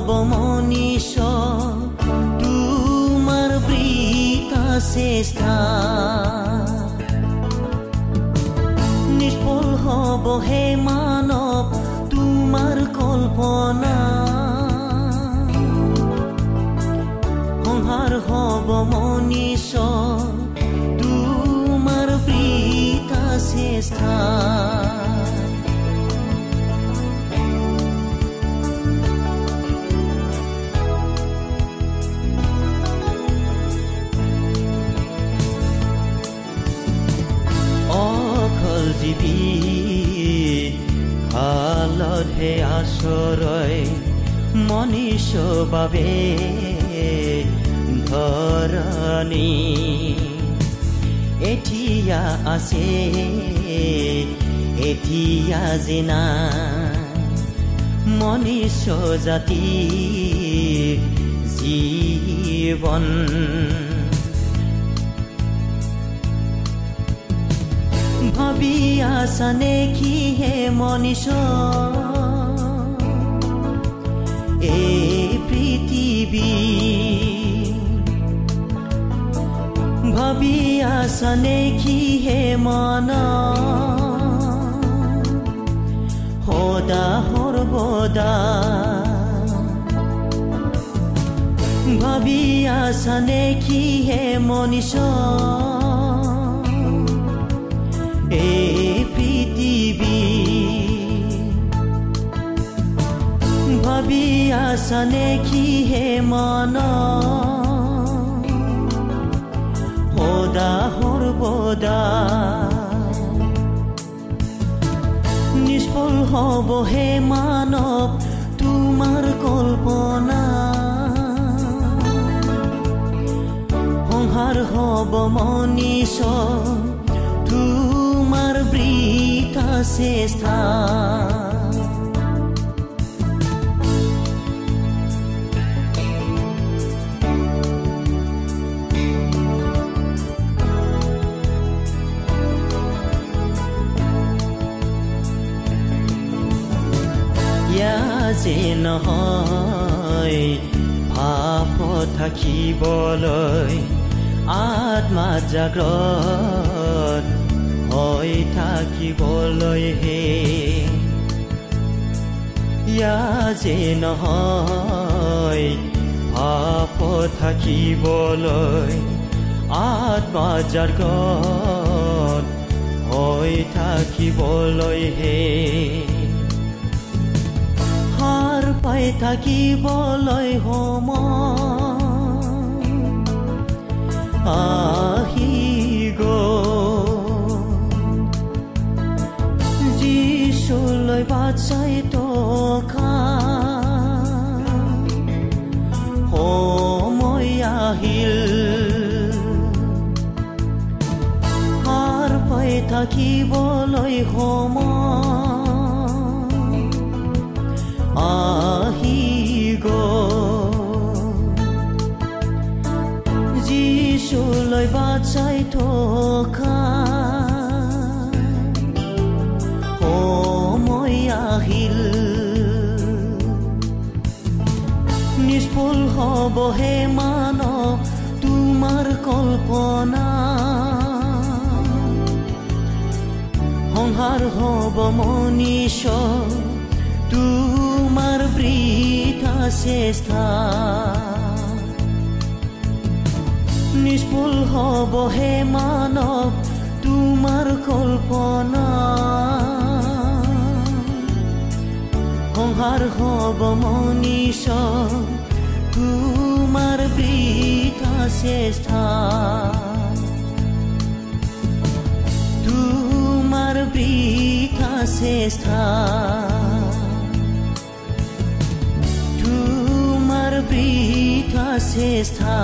সংসাৰ হব মনীষ তোমাৰ বৃতা চেষ্টা নিষ্ফল হব হে মানৱ তোমাৰ কল্পনা। সংসাৰ হব মনীষ তোমাৰ প্ৰীতা চেষ্টা মনীষ বাবে ধৰণী এতিয়া আছে এতিয়া জিনা। মনীষ জাতি জীৱন ভাবি আছানে কি হে মনীষ এই পৃথিৱী ভাবি আছানে কি হে মন। সদা সৰ্বদা। ভাবি আছানে কি হে মনীষ। এই আছানে কি হে মন সদা সৰ্বদা নিষ্ফল হব হে মানৱ তোমাৰ কল্পনা সংসাৰ হব মনীষ তোমাৰ বৃতা চেষ্টা যে নহয়। ভাপ থাকিবলৈ আত্মা জাগ্ৰত হৈ থাকিবলৈ হে। ইয়া যে নহয় ভাপ থাকিবলৈ আত্মা জাগ্ৰত হৈ থাকিবলৈ হে। পাই থাকিবলৈ সময় আহি যিচুলৈ বাট চাই টকা সময় আহিল। সাৰ পাই থাকিবলৈ সময় rồi và chạy thổ ca hồ môi a hil nispol ho bo he mano tu mar kolpona honhar ho bo monisho tu mar brita sestar নিষ্ফুল হ'ব হে মানৱ তোমাৰ কল্পনা। সংসাৰ হ'ব মনীষ তোমাৰ বৃথা চেষ্টা তোমাৰ বৃথা চেষ্টা তোমাৰ বৃথা চেষ্টা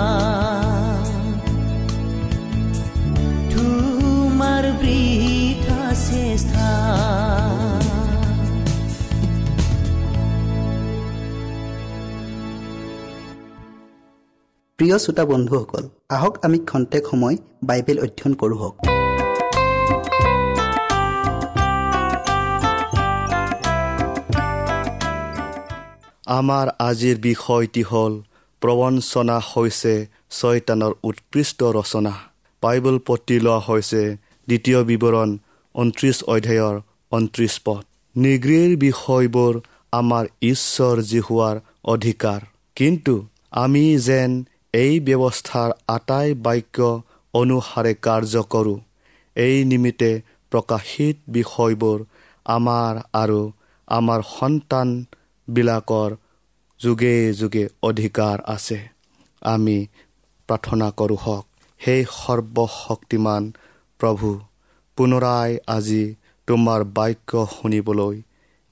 প্ৰিয় শ্ৰোতা বন্ধুসকল আহক আমি খন্তেক সময় বাইবেল অধ্যয়ন কৰোঁ আমাৰ আজিৰ বিষয়টি হ'ল প্ৰবঞ্চনা হৈছে ছয়তানৰ উৎকৃষ্ট ৰচনা। বাইবল পতি লোৱা হৈছে দ্বিতীয় বিৱৰণ ঊনত্ৰিছ অধ্যায়ৰ ঊনত্ৰিছ পদ। নিগৃৰ বিষয়বোৰ আমাৰ ঈশ্বৰ জিহুৱাৰ অধিকাৰ। কিন্তু আমি যেন এই ব্যৱস্থাৰ আটাই বাক্য অনুসাৰে কাৰ্য কৰোঁ এই নিমিত্তে প্ৰকাশিত বিষয়বোৰ আমাৰ আৰু আমাৰ সন্তানবিলাকৰ যোগে যোগে অধিকাৰ আছে। আমি প্ৰাৰ্থনা কৰোঁ হওক সেই সৰ্বশক্তিমান প্ৰভু পুনৰাই আজি তোমাৰ বাক্য শুনিবলৈ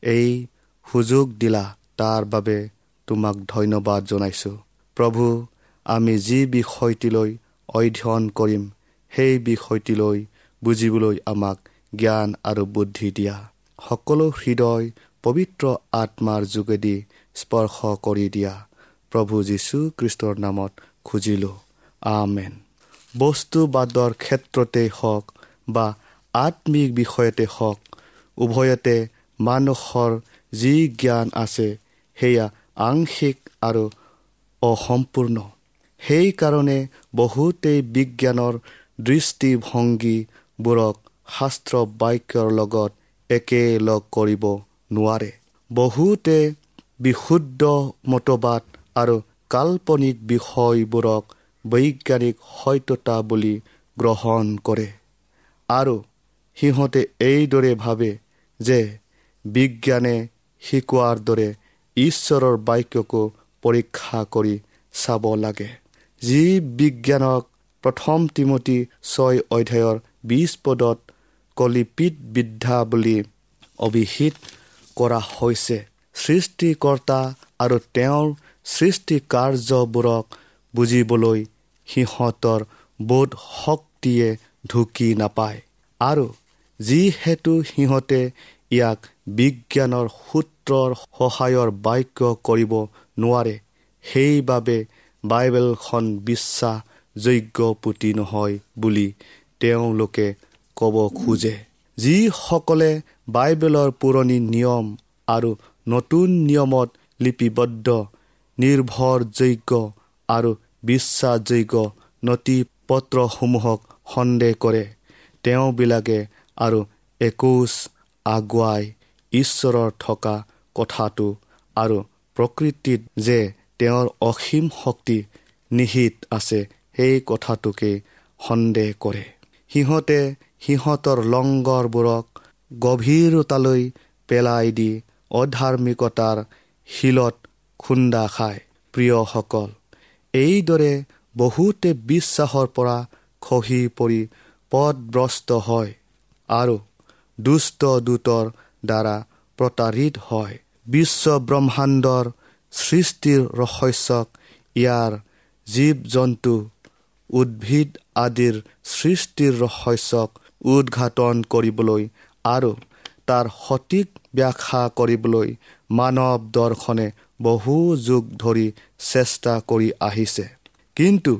এই সুযোগ দিলা তাৰ বাবে তোমাক ধন্যবাদ জনাইছোঁ। প্ৰভু আমি যি বিষয়টিলৈ অধ্যয়ন কৰিম সেই বিষয়টিলৈ বুজিবলৈ আমাক জ্ঞান আৰু বুদ্ধি দিয়া। সকলো হৃদয় পবিত্ৰ আত্মাৰ যোগেদি স্পৰ্শ কৰি দিয়া। প্ৰভু যীশু খ্ৰীষ্টৰ নামত খুজিলোঁ। আমেন। বস্তুবাদৰ ক্ষেত্ৰতেই হওক বা আত্মিক বিষয়তে হওক উভয়তে মানুহৰ যি জ্ঞান আছে সেয়া আংশিক আৰু অসম্পূৰ্ণ। সেইকাৰণে বহুতেই বিজ্ঞানৰ দৃষ্টিভংগীবোৰক শাস্ত্ৰ বাক্যৰ লগত একেলগ কৰিব নোৱাৰে। বহুতে বিশুদ্ধ মতবাদ আৰু কাল্পনিক বিষয়বোৰক বৈজ্ঞানিক সত্যতা বুলি গ্ৰহণ কৰে। আৰু সিহঁতে এইদৰে ভাবে যে বিজ্ঞানে শিকোৱাৰ দৰে ঈশ্বৰৰ বাক্যকো পৰীক্ষা কৰি চাব লাগে। যি বিজ্ঞানক প্ৰথম তিমতী ছয় অধ্যায়ৰ বিছ পদত কলিপিত বিদ্যা বুলি অভিহিত কৰা হৈছে সৃষ্টিকৰ্তা আৰু তেওঁৰ সৃষ্টি কাৰ্যবোৰক বুজিবলৈ সিহঁতৰ বোধ শক্তিয়ে ঢুকি নাপায়। আৰু যিহেতু সিহঁতে ইয়াক বিজ্ঞানৰ সূত্ৰৰ সহায়ৰ বাক্য কৰিব নোৱাৰে সেইবাবে বাইবেলখন বিশ্বাসযোগ্য পুথি নহয় বুলি তেওঁলোকে ক'ব খোজে। যিসকলে বাইবেলৰ পুৰণি নিয়ম আৰু নতুন নিয়মত লিপিবদ্ধ নিৰ্ভৰযোগ্য আৰু বিশ্বাসযোগ্য নথি পত্ৰসমূহক সন্দেহ কৰে। তেওঁবিলাকে আৰু একোচ আগুৱাই ঈশ্বৰৰ থকা কথাটো আৰু প্ৰকৃতিত যে তেওঁৰ অসীম শক্তি নিহিত আছে সেই কথাটোকে সন্দেহ কৰে। সিহঁতে সিহঁতৰ লংগৰবোৰক গভীৰতালৈ পেলাই দি অধাৰ্মিকতাৰ শিলত খুন্দা খায়। প্ৰিয়সকল এইদৰে বহুতে বিশ্বাসৰ পৰা খহি পৰি পদভ্ৰষ্ট হয় আৰু দুষ্ট দূতৰ দ্বাৰা প্ৰতাৰিত হয়। বিশ্ব ব্ৰহ্মাণ্ডৰ সৃষ্টিৰ ৰহস্যক ইয়াৰ জীৱ জন্তু উদ্ভিদ আদিৰ সৃষ্টিৰ ৰহস্যক উদঘাটন কৰিবলৈ আৰু তাৰ সঠিক ব্যাখ্যা কৰিবলৈ মানৱ দৰ্শনে বহু যুগ ধৰি চেষ্টা কৰি আহিছে। কিন্তু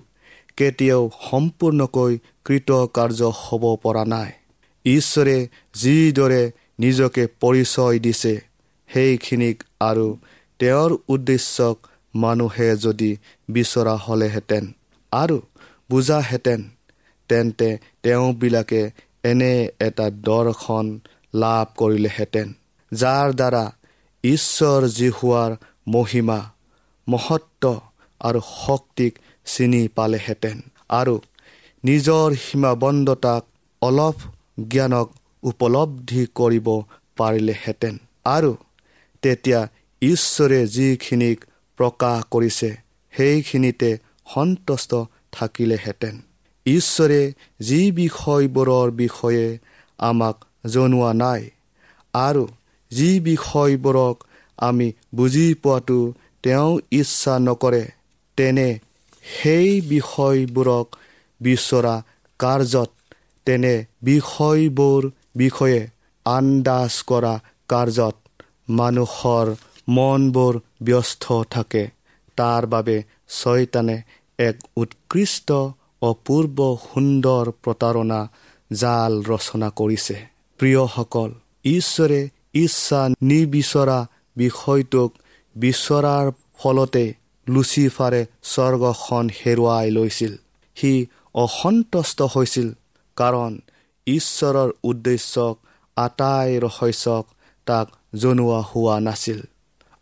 কেতিয়াও সম্পূৰ্ণকৈ কৃতকাৰ্য হ'ব পৰা নাই। ঈশ্বৰে যিদৰে নিজকে পৰিচয় দিছে সেইখিনিক আৰু তেওঁৰ উদ্দেশ্যক মানুহে যদি বিচৰা হ'লেহেঁতেন আৰু বুজাহেঁতেন তেন্তে তেওঁবিলাকে এনে এটা দৰ্শন লাভ কৰিলেহেঁতেন যাৰ দ্বাৰা ঈশ্বৰ যি হোৱাৰ মহিমা মহত্ব আৰু শক্তিক চিনি পালেহেঁতেন আৰু নিজৰ সীমাবদ্ধতাক অলপ জ্ঞানক উপলব্ধি কৰিব পাৰিলেহেঁতেন। আৰু তেতিয়া ঈশ্বৰে যিখিনিক প্ৰকাশ কৰিছে সেইখিনিতে সন্তুষ্ট থাকিলেহেঁতেন। ঈশ্বৰে যি বিষয়বোৰৰ বিষয়ে আমাক জনোৱা নাই আৰু যি বিষয়বোৰক আমি বুজি পোৱাটো তেওঁ ইচ্ছা নকৰে। তেনে সেই বিষয়বোৰক বিচৰা কাৰ্যত তেনে বিষয়বোৰ বিষয়ে আন্দাজ কৰা কাৰ্যত মানুহৰ মনবোৰ ব্যস্ত থাকে। তাৰ বাবে ছয়তানে এক উৎকৃষ্ট অপূৰ্ব সুন্দৰ প্ৰতাৰণা জাল ৰচনা কৰিছে। প্ৰিয়সকল ঈশ্বৰে ইচ্ছা নিবিচৰা বিষয়টোক বিচৰাৰ ফলতে লুচিফাৰে স্বৰ্গখন হেৰুৱাই লৈছিল। সি অসন্তুষ্ট হৈছিল কাৰণ ঈশ্বৰৰ উদ্দেশ্যক আটাই ৰহস্যক তাক জনোৱা হোৱা নাছিল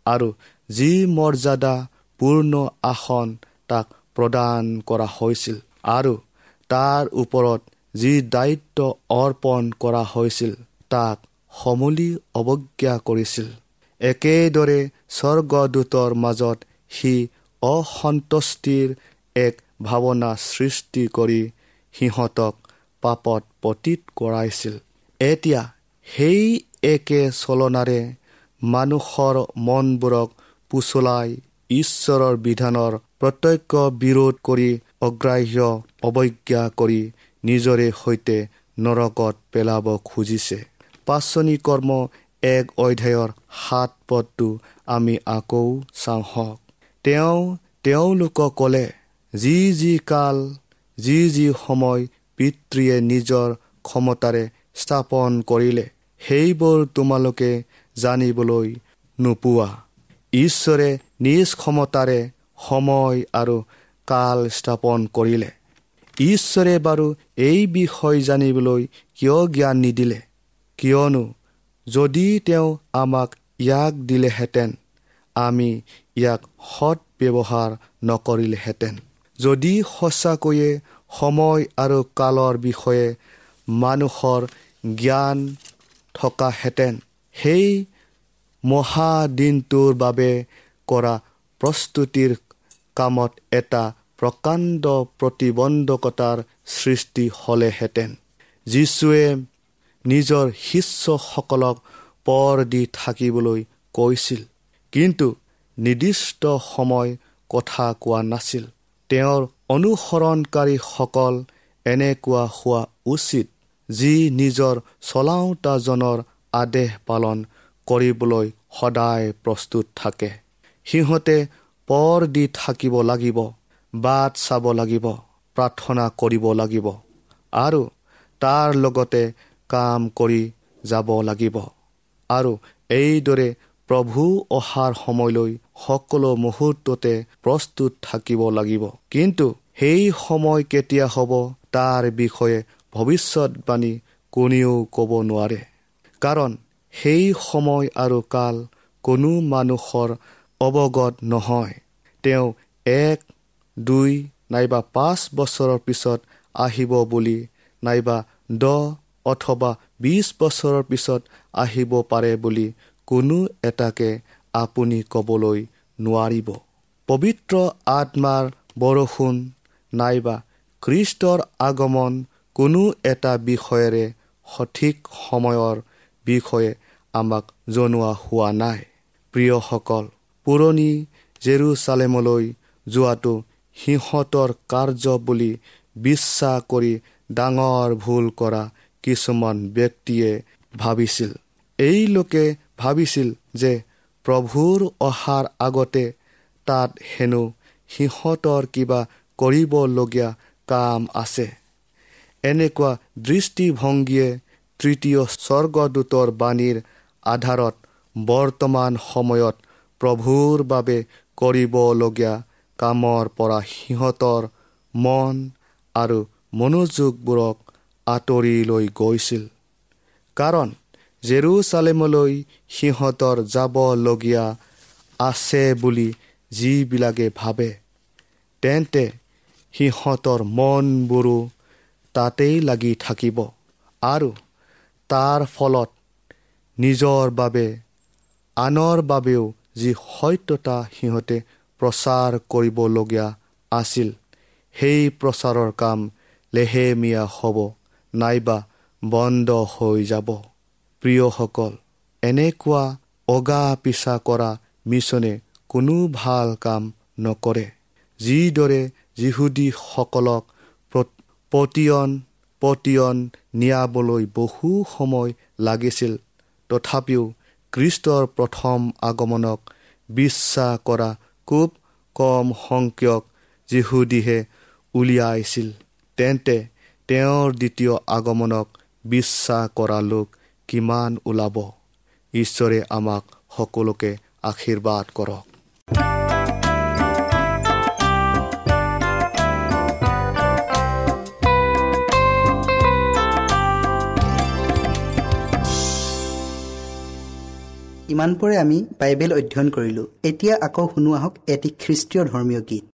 আৰু যি মৰ্যাদা পূৰ্ণ আসন তাক প্ৰদান কৰা হৈছিল আৰু তাৰ ওপৰত যি দায়িত্ব অৰ্পণ কৰা হৈছিল তাক সমূলি অৱজ্ঞা কৰিছিল। একেদৰে স্বৰ্গদূতৰ মাজত সি অসন্তুষ্টিৰ এক ভাৱনা সৃষ্টি কৰি সিহঁতক পাপত পতীত কৰাইছিল। এতিয়া সেই একে চলনাৰে মানুহৰ মনবোৰক পুচলাই ঈশ্বৰৰ বিধানৰ প্ৰত্যক্ষ বিৰোধ কৰি অগ্ৰাহ্য অৱজ্ঞা কৰি নিজৰে সৈতে নৰকত পেলাব খুজিছে। পাচনি কৰ্ম এক অধ্যায়ৰ সাত পদটো আমি আকৌ চাওঁ হওক। তেওঁ তেওঁলোকক ক'লে যি যি কাল যি যি সময় পিতৃয়ে নিজৰ ক্ষমতাৰে স্থাপন কৰিলে সেইবোৰ তোমালোকে জানিবলৈ নোপোৱা। ঈশ্বৰে নিজ ক্ষমতাৰে সময় আৰু কাল স্থাপন কৰিলে। ঈশ্বৰে বাৰু এই বিষয় জানিবলৈ কিয় জ্ঞান নিদিলে? কিয়নো যদি তেওঁ আমাক ইয়াক দিলেহেঁতেন আমি ইয়াক সৎ ব্যৱহাৰ নকৰিলেহেঁতেন। যদি সঁচাকৈয়ে সময় আৰু কালৰ বিষয়ে মানুহৰ জ্ঞান থকাহেঁতেন সেই মহাদিনটোৰ বাবে কৰা প্ৰস্তুতিৰ কামত এটা প্ৰকাণ্ড প্ৰতিবন্ধকতাৰ সৃষ্টি হ'লেহেঁতেন। যীশুৱে নিজৰ শিষ্যসকলক পৰ দি থাকিবলৈ কৈছিল। কিন্তু নিৰ্দিষ্ট সময় কথা কোৱা নাছিল। তেওঁৰ অনুসৰণকাৰীসকল এনেকুৱা হোৱা উচিত যি নিজৰ চলাওঁতাজনৰ আদেশ পালন কৰিবলৈ সদায় প্ৰস্তুত থাকে। সিহঁতে পৰ দি থাকিব লাগিব বাট চাব লাগিব প্ৰাৰ্থনা কৰিব লাগিব আৰু তাৰ লগতে কাম কৰি যাব লাগিব। আৰু এইদৰে প্ৰভু অহাৰ সময়লৈ সকলো মুহূৰ্ততে প্ৰস্তুত থাকিব লাগিব। কিন্তু সেই সময় কেতিয়া হ'ব তাৰ বিষয়ে ভৱিষ্যতবাণী কোনেও ক'ব নোৱাৰে। কাৰণ সেই সময় আৰু কাল কোনো মানুহৰ অৱগত নহয়। তেওঁ এক দুই নাইবা পাঁচ বছৰৰ পিছত আহিব বুলি নাইবা দহ অথবা বিছ বছৰৰ পিছত আহিব পাৰে বুলি কোনো এটাকে আপুনি ক'বলৈ নোৱাৰিব। পবিত্ৰ আত্মাৰ বৰষুণ নাইবা খ্ৰীষ্টৰ আগমন কোনো এটা বিষয়েৰে সঠিক সময়ৰ বিষয়ে আমাক জনোৱা হোৱা নাই। প্ৰিয়সকল পুৰণি জেৰুচালেমলৈ যোৱাটো সিহঁতৰ কাৰ্য বুলি বিশ্বাস কৰি ডাঙৰ ভুল কৰা কিছুমান ব্যক্তিয়ে ভাবিছিল। এই লোকে ভাবিছিল যে প্ৰভুৰ অহাৰ আগতে তাত হেনো সিহঁতৰ কিবা কৰিবলগীয়া কাম আছে। এনেকুৱা দৃষ্টিভংগীয়ে তৃতীয় স্বৰ্গদূতৰ বাণীৰ আধাৰত বৰ্তমান সময়ত প্ৰভুৰ বাবে কৰিবলগীয়া কামৰ পৰা সিহঁতৰ মন আৰু মনোযোগবোৰক আঁতৰি লৈ গৈছিল। কাৰণ জেৰুচালেমলৈ সিহঁতৰ যাবলগীয়া আছে বুলি যিবিলাকে ভাবে তেন্তে সিহঁতৰ মনবোৰো তাতেই লাগি থাকিব আৰু তাৰ ফলত নিজৰ বাবে আনৰ বাবেও যি সত্যতা সিহঁতে প্ৰচাৰ কৰিবলগীয়া আছিল সেই প্ৰচাৰৰ কাম লেহেমীয়া হ'ব। নাইবা বন্ধ হৈ যাব। প্ৰিয়সকল এনেকুৱা অগা পিছা কৰা মিছনে কোনো ভাল কাম নকৰে। যিদৰে যিহুদীসকলক পতিয়ন পতিয়ন নিয়াবলৈ বহু সময় লাগিছিল তথাপিও খ্ৰীষ্টৰ প্ৰথম আগমনক বিশ্বাস কৰা খুব কম সংখ্যক যিহুদীহে উলিয়াইছিল। তেন্তে তেওঁৰ দ্বিতীয় আগমনক বিশ্বাস কৰা লোক কিমান ওলাব? ঈশ্বৰে আমাক সকলোকে আশীৰ্বাদ কৰক। ইমানপৰে আমি বাইবেল অধ্যয়ন কৰিলোঁ। এতিয়া আকৌ শুনো আহক এটি খ্ৰীষ্টীয় ধৰ্মীয় গীত।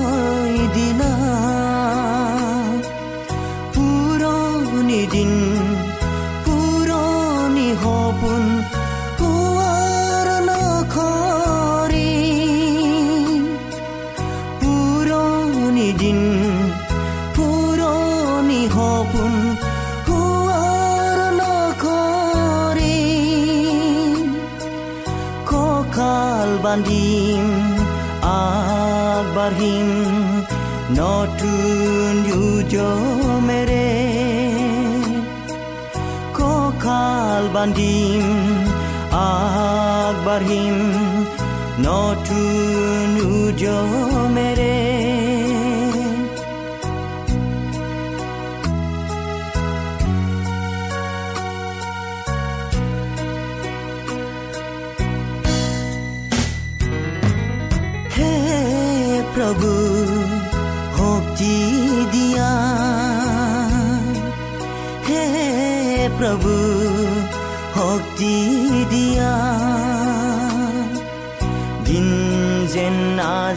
আগবাঢ়িম নতুন যুজমেৰে কঁকাল বান্ধিম আগবাঢ়িম নতুন উজমেৰে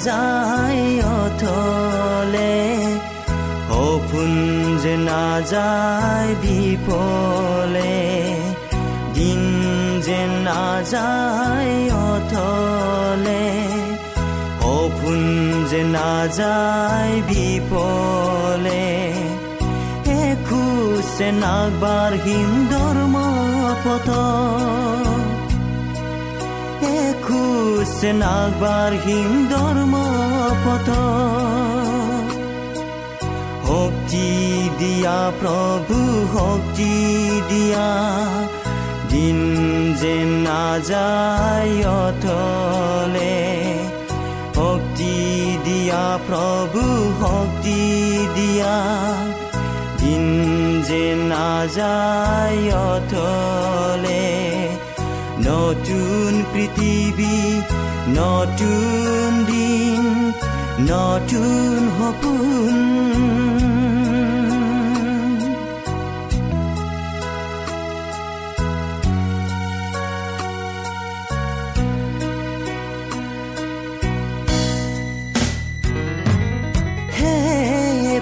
নাযায় অথলে সপোন যে নাযায় বিপলে দিন যেন নাযায় অথলে সপোন যে নাযায় বিপলে এখোজে নাগবাঢ়িম ধৰ্ম পথ এখোজে নাগবাঢ়িম ধৰ্ম পথ? শক্তি দিয়া প্ৰভু শক্তি দিয়া দিন যেন নাযায় অথলে। শক্তি দিয়া প্ৰভু শক্তি দিয়া দিন যে নাযায় অথলে। পৃথিৱী নতুন দিন নতুন সপোন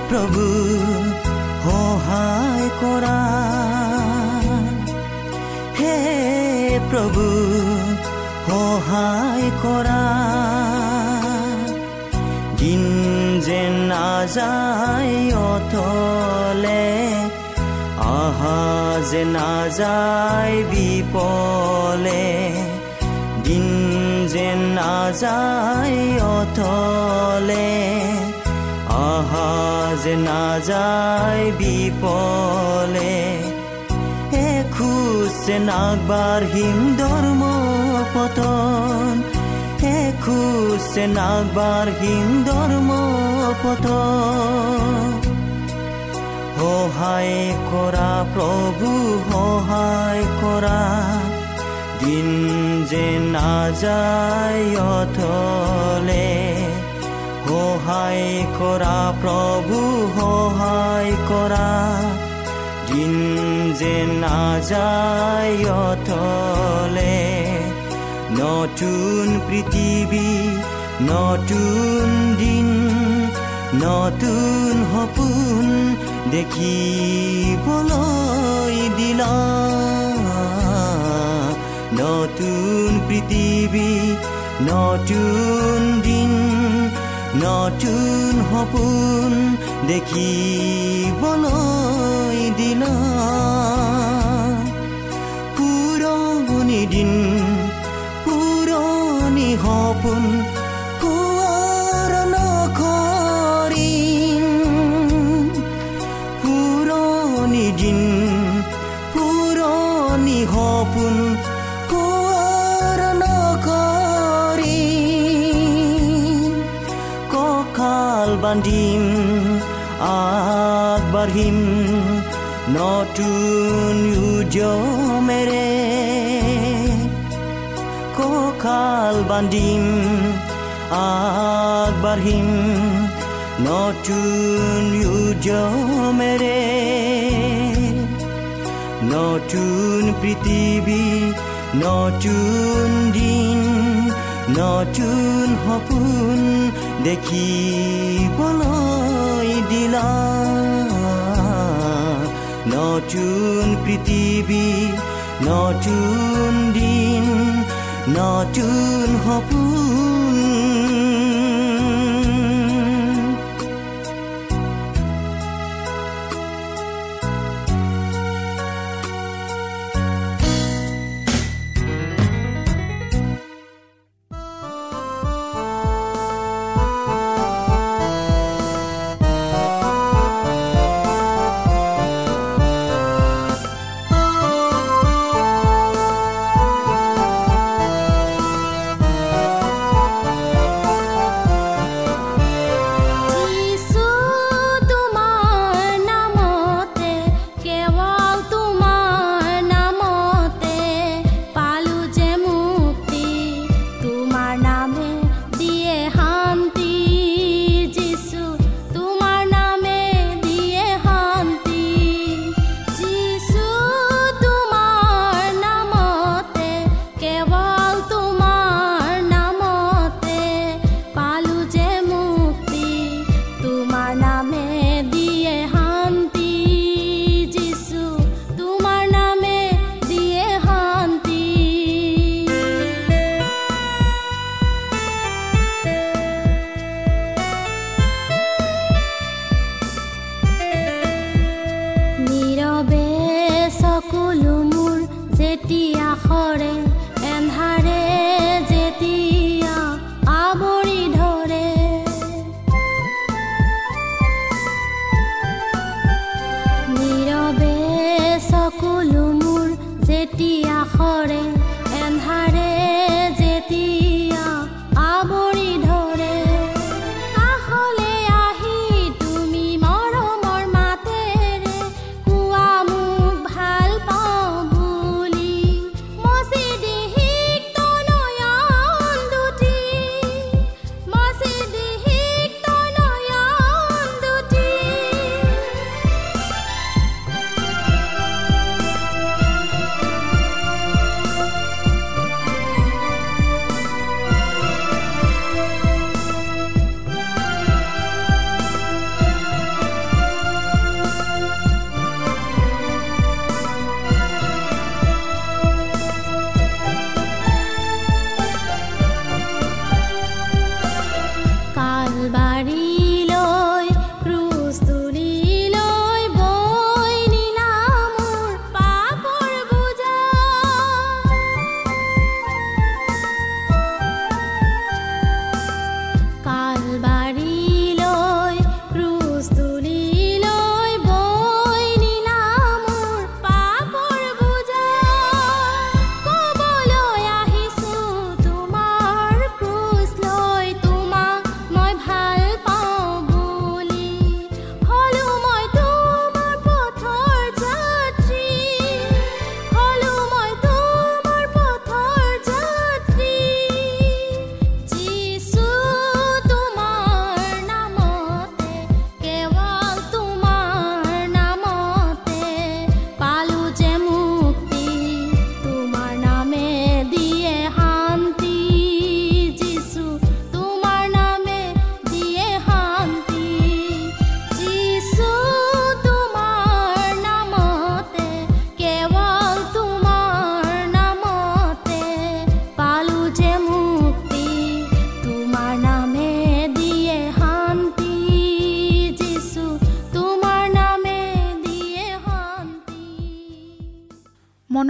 প্ৰভু সহায় কৰা সহায় কৰা দিন যেন নাযায় অথলে আহা যে নাযায় বিপলে। দিন যে নাযায় অথলে আহা যে নাযায় বিপলে। এখোজ যে নাগবাঢ়িম ধৰ্ম পতন এখোজ যে নাগবাঢ়িম ধৰ্ম পতন। সহায় কৰা প্ৰভু সহায় কৰা দিন যে নাযায় অথলে। সহায় কৰা প্ৰভু সহায় কৰা দিন যে নাযায় অথলে। নতুন পৃথিৱী নতুন দিন নতুন সপোন দেখিবলৈ দিলা নতুন পৃথিৱী নতুন দিন নতুন সপোন দেখিবলৈ দিলা পুৰণি দিন hopun ku rono korin. Puroni jin puroni hopun ku rono korin. Kokal bandim akbar him notun ujo mere. কঁকাল বান্ধিম আগবাঢ়িম নতুন উদ্যমেৰে নতুন পৃথিৱী নতুন দিন, নতুন সপোন দেখিবলৈ দিলা নতুন পৃথিৱী নতুন দিন নতুন সপোন